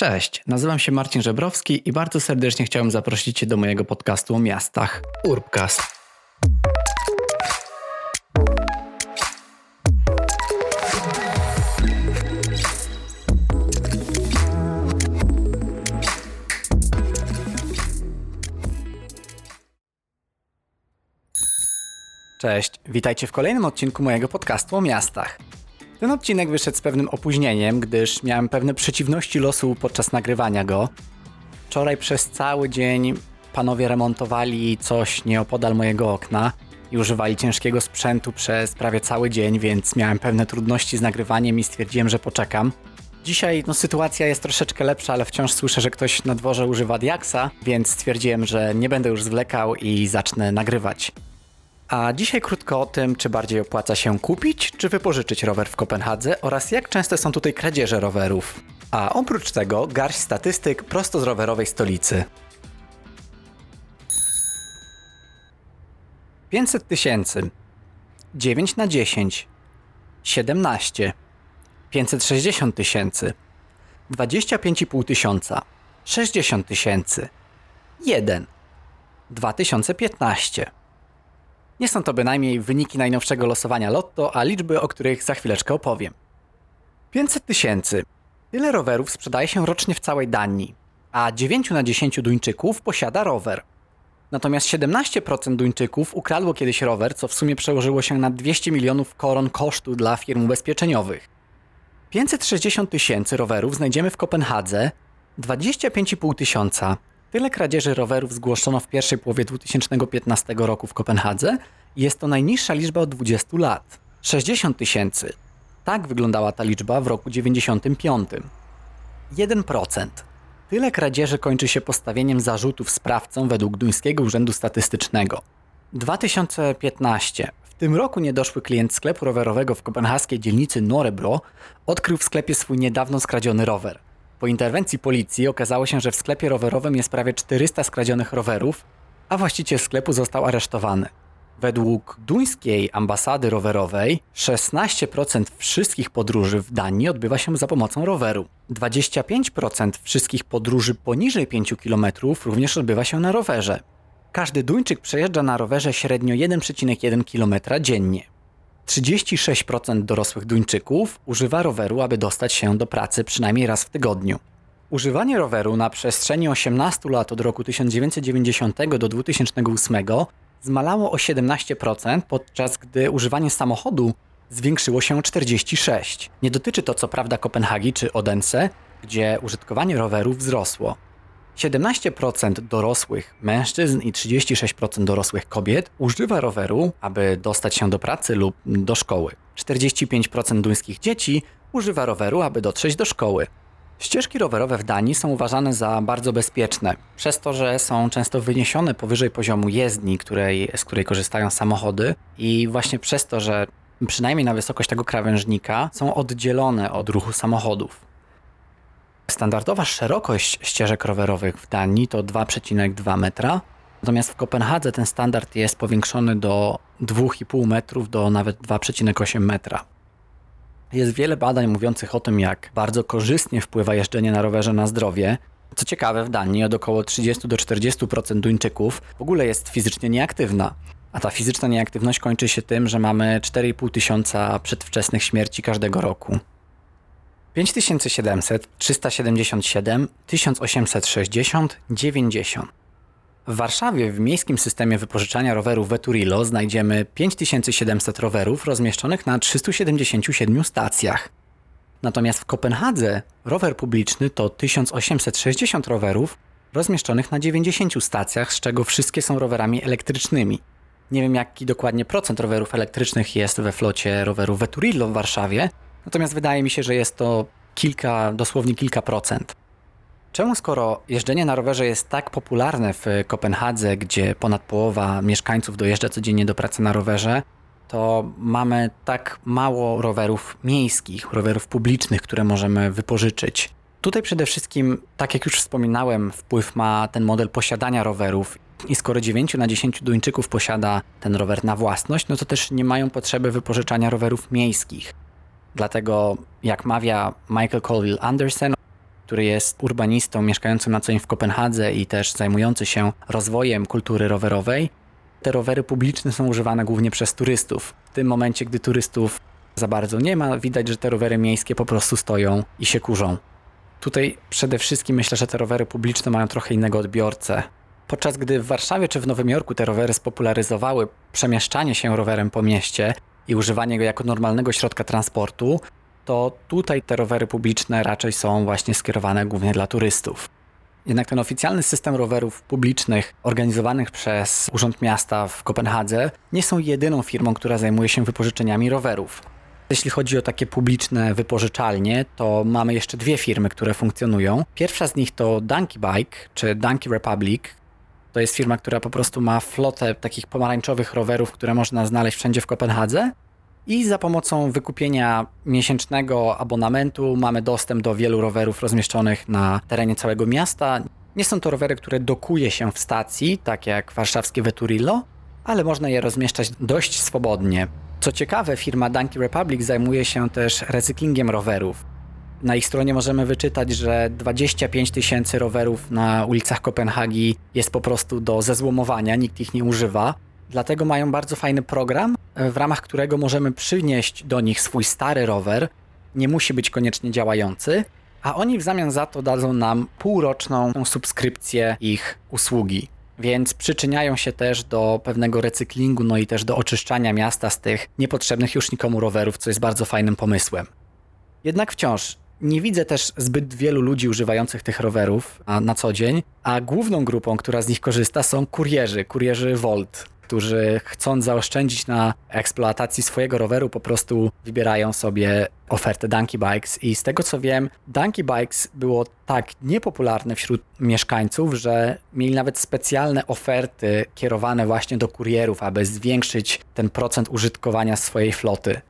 Cześć, nazywam się Marcin Żebrowski i bardzo serdecznie chciałem zaprosić Cię do mojego podcastu o miastach Urbcast. Cześć, witajcie w kolejnym odcinku mojego podcastu o miastach. Ten odcinek wyszedł z pewnym opóźnieniem, gdyż miałem pewne przeciwności losu podczas nagrywania go. Wczoraj przez cały dzień panowie remontowali coś nieopodal mojego okna i używali ciężkiego sprzętu przez prawie cały dzień, więc miałem pewne trudności z nagrywaniem i stwierdziłem, że poczekam. Dzisiaj no, sytuacja jest troszeczkę lepsza, ale wciąż słyszę, że ktoś na dworze używa Diaxa, więc stwierdziłem, że nie będę już zwlekał i zacznę nagrywać. A dzisiaj krótko o tym, czy bardziej opłaca się kupić, czy wypożyczyć rower w Kopenhadze oraz jak częste są tutaj kradzieże rowerów. A oprócz tego garść statystyk prosto z rowerowej stolicy. 500 tysięcy. 9 na 10 17 560 tysięcy. 25,5 tysiąca. 60 tysięcy. 1 2015 nie są to bynajmniej wyniki najnowszego losowania Lotto, a liczby, o których za chwileczkę opowiem. 500 tysięcy. Tyle rowerów sprzedaje się rocznie w całej Danii, a 9 na 10 Duńczyków posiada rower. Natomiast 17% Duńczyków ukradło kiedyś rower, co w sumie przełożyło się na 200 milionów koron kosztu dla firm ubezpieczeniowych. 560 tysięcy rowerów znajdziemy w Kopenhadze, 25,5 tysiąca Tyle kradzieży rowerów zgłoszono w pierwszej połowie 2015 roku w Kopenhadze i jest to najniższa liczba od 20 lat. 60 tysięcy. Tak wyglądała ta liczba w roku 95. 1%. Tyle kradzieży kończy się postawieniem zarzutów sprawcom według Duńskiego Urzędu Statystycznego. 2015. W tym roku niedoszły klient sklepu rowerowego w kopenhaskiej dzielnicy Norebro odkrył w sklepie swój niedawno skradziony rower. Po interwencji policji okazało się, że w sklepie rowerowym jest prawie 400 skradzionych rowerów, a właściciel sklepu został aresztowany. Według duńskiej ambasady rowerowej 16% wszystkich podróży w Danii odbywa się za pomocą roweru. 25% wszystkich podróży poniżej 5 km również odbywa się na rowerze. Każdy Duńczyk przejeżdża na rowerze średnio 1,1 km dziennie. 36% dorosłych Duńczyków używa roweru, aby dostać się do pracy przynajmniej raz w tygodniu. Używanie roweru na przestrzeni 18 lat od roku 1990 do 2008 zmalało o 17%, podczas gdy używanie samochodu zwiększyło się o 46%. Nie dotyczy to co prawda Kopenhagi czy Odense, gdzie użytkowanie roweru wzrosło. 17% dorosłych mężczyzn i 36% dorosłych kobiet używa roweru, aby dostać się do pracy lub do szkoły. 45% duńskich dzieci używa roweru, aby dotrzeć do szkoły. Ścieżki rowerowe w Danii są uważane za bardzo bezpieczne, przez to, że są często wyniesione powyżej poziomu jezdni, której, z której korzystają samochody, i właśnie przez to, że przynajmniej na wysokość tego krawężnika są oddzielone od ruchu samochodów. Standardowa szerokość ścieżek rowerowych w Danii to 2,2 metra, natomiast w Kopenhadze ten standard jest powiększony do 2,5 metrów do nawet 2,8 metra. Jest wiele badań mówiących o tym, jak bardzo korzystnie wpływa jeżdżenie na rowerze na zdrowie. Co ciekawe, w Danii od około 30 do 40% Duńczyków w ogóle jest fizycznie nieaktywna. A ta fizyczna nieaktywność kończy się tym, że mamy 4,5 tysiąca przedwczesnych śmierci każdego roku. 5700, 377, 1860, 90. W Warszawie w miejskim systemie wypożyczania rowerów Veturilo znajdziemy 5700 rowerów rozmieszczonych na 377 stacjach. Natomiast w Kopenhadze rower publiczny to 1860 rowerów rozmieszczonych na 90 stacjach, z czego wszystkie są rowerami elektrycznymi. Nie wiem jaki dokładnie procent rowerów elektrycznych jest we flocie rowerów Veturillo w Warszawie, Natomiast wydaje mi się, że jest to kilka, dosłownie kilka procent. Czemu skoro jeżdżenie na rowerze jest tak popularne w Kopenhadze, gdzie ponad połowa mieszkańców dojeżdża codziennie do pracy na rowerze, to mamy tak mało rowerów miejskich, rowerów publicznych, które możemy wypożyczyć. Tutaj przede wszystkim, tak jak już wspominałem, wpływ ma ten model posiadania rowerów. I skoro 9 na 10 Duńczyków posiada ten rower na własność, no to też nie mają potrzeby wypożyczania rowerów miejskich. Dlatego, jak mawia Michael Colville Anderson, który jest urbanistą mieszkającym na co dzień w Kopenhadze i też zajmujący się rozwojem kultury rowerowej, te rowery publiczne są używane głównie przez turystów. W tym momencie, gdy turystów za bardzo nie ma, widać, że te rowery miejskie po prostu stoją i się kurzą. Tutaj przede wszystkim myślę, że te rowery publiczne mają trochę innego odbiorcę. Podczas gdy w Warszawie czy w Nowym Jorku te rowery spopularyzowały przemieszczanie się rowerem po mieście i używanie go jako normalnego środka transportu, to tutaj te rowery publiczne raczej są właśnie skierowane głównie dla turystów. Jednak ten oficjalny system rowerów publicznych organizowanych przez Urząd Miasta w Kopenhadze nie są jedyną firmą, która zajmuje się wypożyczeniami rowerów. Jeśli chodzi o takie publiczne wypożyczalnie, to mamy jeszcze dwie firmy, które funkcjonują. Pierwsza z nich to Donkey Bike, czy Donkey Republic. To jest firma, która po prostu ma flotę takich pomarańczowych rowerów, które można znaleźć wszędzie w Kopenhadze. I za pomocą wykupienia miesięcznego abonamentu mamy dostęp do wielu rowerów rozmieszczonych na terenie całego miasta. Nie są to rowery, które dokuje się w stacji, tak jak warszawskie Veturillo, ale można je rozmieszczać dość swobodnie. Co ciekawe, firma Donkey Republic zajmuje się też recyklingiem rowerów. Na ich stronie możemy wyczytać, że 25 tysięcy rowerów na ulicach Kopenhagi jest po prostu do zezłomowania, nikt ich nie używa. Dlatego mają bardzo fajny program, w ramach którego możemy przynieść do nich swój stary rower. Nie musi być koniecznie działający, a oni w zamian za to dadzą nam półroczną subskrypcję ich usługi więc przyczyniają się też do pewnego recyklingu, no i też do oczyszczania miasta z tych niepotrzebnych już nikomu rowerów, co jest bardzo fajnym pomysłem. Jednak wciąż nie widzę też zbyt wielu ludzi używających tych rowerów na co dzień, a główną grupą, która z nich korzysta są kurierzy, kurierzy Volt którzy chcąc zaoszczędzić na eksploatacji swojego roweru, po prostu wybierają sobie ofertę Donkey Bikes. I z tego co wiem, Donkey Bikes było tak niepopularne wśród mieszkańców, że mieli nawet specjalne oferty kierowane właśnie do kurierów, aby zwiększyć ten procent użytkowania swojej floty.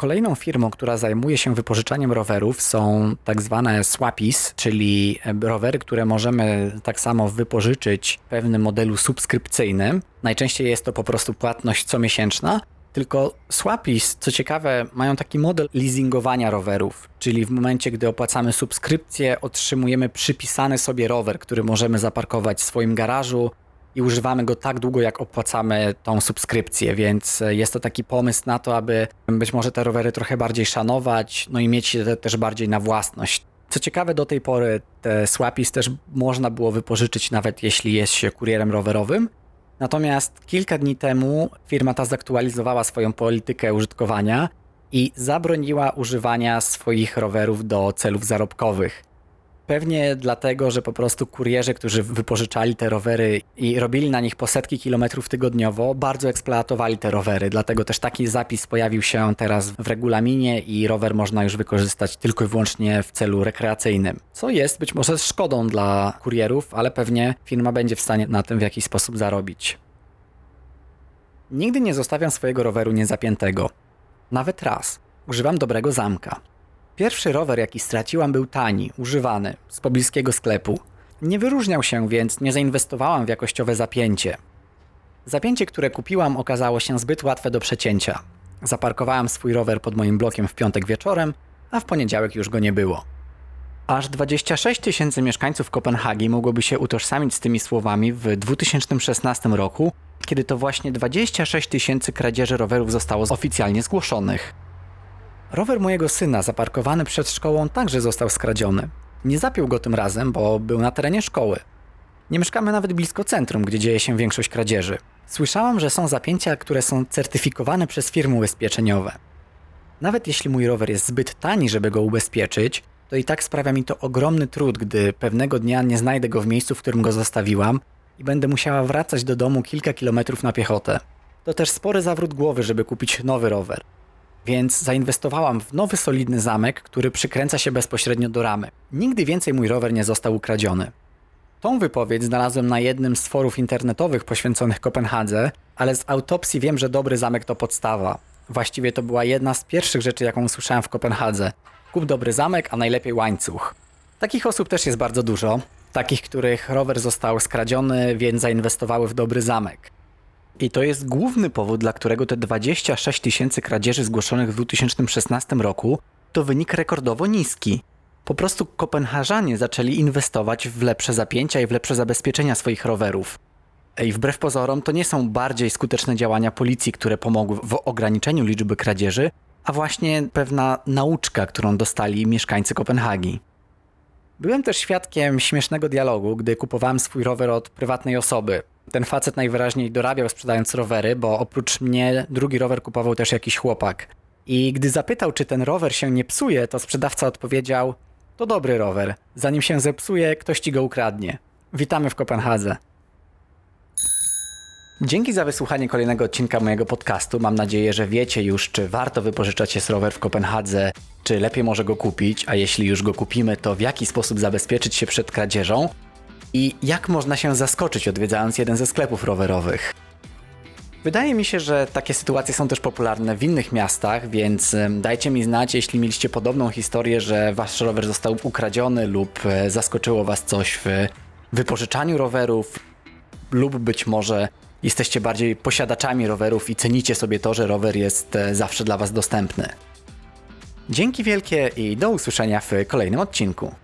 Kolejną firmą, która zajmuje się wypożyczaniem rowerów są tak zwane swapis, czyli rowery, które możemy tak samo wypożyczyć w pewnym modelu subskrypcyjnym. Najczęściej jest to po prostu płatność comiesięczna, tylko Swapis, co ciekawe, mają taki model leasingowania rowerów, czyli w momencie, gdy opłacamy subskrypcję, otrzymujemy przypisany sobie rower, który możemy zaparkować w swoim garażu i używamy go tak długo, jak opłacamy tą subskrypcję, więc e, jest to taki pomysł na to, aby być może te rowery trochę bardziej szanować, no i mieć je też bardziej na własność. Co ciekawe, do tej pory te Swapis też można było wypożyczyć, nawet jeśli jest się kurierem rowerowym. Natomiast kilka dni temu firma ta zaktualizowała swoją politykę użytkowania i zabroniła używania swoich rowerów do celów zarobkowych. Pewnie dlatego, że po prostu kurierzy, którzy wypożyczali te rowery i robili na nich po setki kilometrów tygodniowo, bardzo eksploatowali te rowery. Dlatego też taki zapis pojawił się teraz w regulaminie i rower można już wykorzystać tylko i wyłącznie w celu rekreacyjnym. Co jest być może szkodą dla kurierów, ale pewnie firma będzie w stanie na tym w jakiś sposób zarobić. Nigdy nie zostawiam swojego roweru niezapiętego. Nawet raz. Używam dobrego zamka. Pierwszy rower, jaki straciłam, był tani, używany, z pobliskiego sklepu. Nie wyróżniał się, więc nie zainwestowałam w jakościowe zapięcie. Zapięcie, które kupiłam, okazało się zbyt łatwe do przecięcia. Zaparkowałam swój rower pod moim blokiem w piątek wieczorem, a w poniedziałek już go nie było. Aż 26 tysięcy mieszkańców Kopenhagi mogłoby się utożsamić z tymi słowami w 2016 roku, kiedy to właśnie 26 tysięcy kradzieży rowerów zostało oficjalnie zgłoszonych. Rower mojego syna zaparkowany przed szkołą także został skradziony. Nie zapiął go tym razem, bo był na terenie szkoły. Nie mieszkamy nawet blisko centrum, gdzie dzieje się większość kradzieży. Słyszałam, że są zapięcia, które są certyfikowane przez firmy ubezpieczeniowe. Nawet jeśli mój rower jest zbyt tani, żeby go ubezpieczyć, to i tak sprawia mi to ogromny trud, gdy pewnego dnia nie znajdę go w miejscu, w którym go zostawiłam i będę musiała wracać do domu kilka kilometrów na piechotę. To też spory zawrót głowy, żeby kupić nowy rower więc zainwestowałam w nowy solidny zamek, który przykręca się bezpośrednio do ramy. Nigdy więcej mój rower nie został ukradziony. Tą wypowiedź znalazłem na jednym z forów internetowych poświęconych Kopenhadze, ale z autopsji wiem, że dobry zamek to podstawa. Właściwie to była jedna z pierwszych rzeczy, jaką usłyszałem w Kopenhadze. Kup dobry zamek, a najlepiej łańcuch. Takich osób też jest bardzo dużo. Takich, których rower został skradziony, więc zainwestowały w dobry zamek. I to jest główny powód, dla którego te 26 tysięcy kradzieży zgłoszonych w 2016 roku to wynik rekordowo niski. Po prostu Kopenhażanie zaczęli inwestować w lepsze zapięcia i w lepsze zabezpieczenia swoich rowerów. I wbrew pozorom to nie są bardziej skuteczne działania policji, które pomogły w ograniczeniu liczby kradzieży, a właśnie pewna nauczka, którą dostali mieszkańcy Kopenhagi. Byłem też świadkiem śmiesznego dialogu, gdy kupowałem swój rower od prywatnej osoby. Ten facet najwyraźniej dorabiał sprzedając rowery, bo oprócz mnie drugi rower kupował też jakiś chłopak. I gdy zapytał, czy ten rower się nie psuje, to sprzedawca odpowiedział: To dobry rower. Zanim się zepsuje, ktoś ci go ukradnie. Witamy w Kopenhadze. Dzięki za wysłuchanie kolejnego odcinka mojego podcastu. Mam nadzieję, że wiecie już, czy warto wypożyczać się rower w Kopenhadze, czy lepiej może go kupić, a jeśli już go kupimy, to w jaki sposób zabezpieczyć się przed kradzieżą i jak można się zaskoczyć odwiedzając jeden ze sklepów rowerowych. Wydaje mi się, że takie sytuacje są też popularne w innych miastach, więc dajcie mi znać, jeśli mieliście podobną historię, że wasz rower został ukradziony lub e, zaskoczyło was coś w wypożyczaniu rowerów, lub być może jesteście bardziej posiadaczami rowerów i cenicie sobie to, że rower jest e, zawsze dla was dostępny. Dzięki wielkie i do usłyszenia w kolejnym odcinku.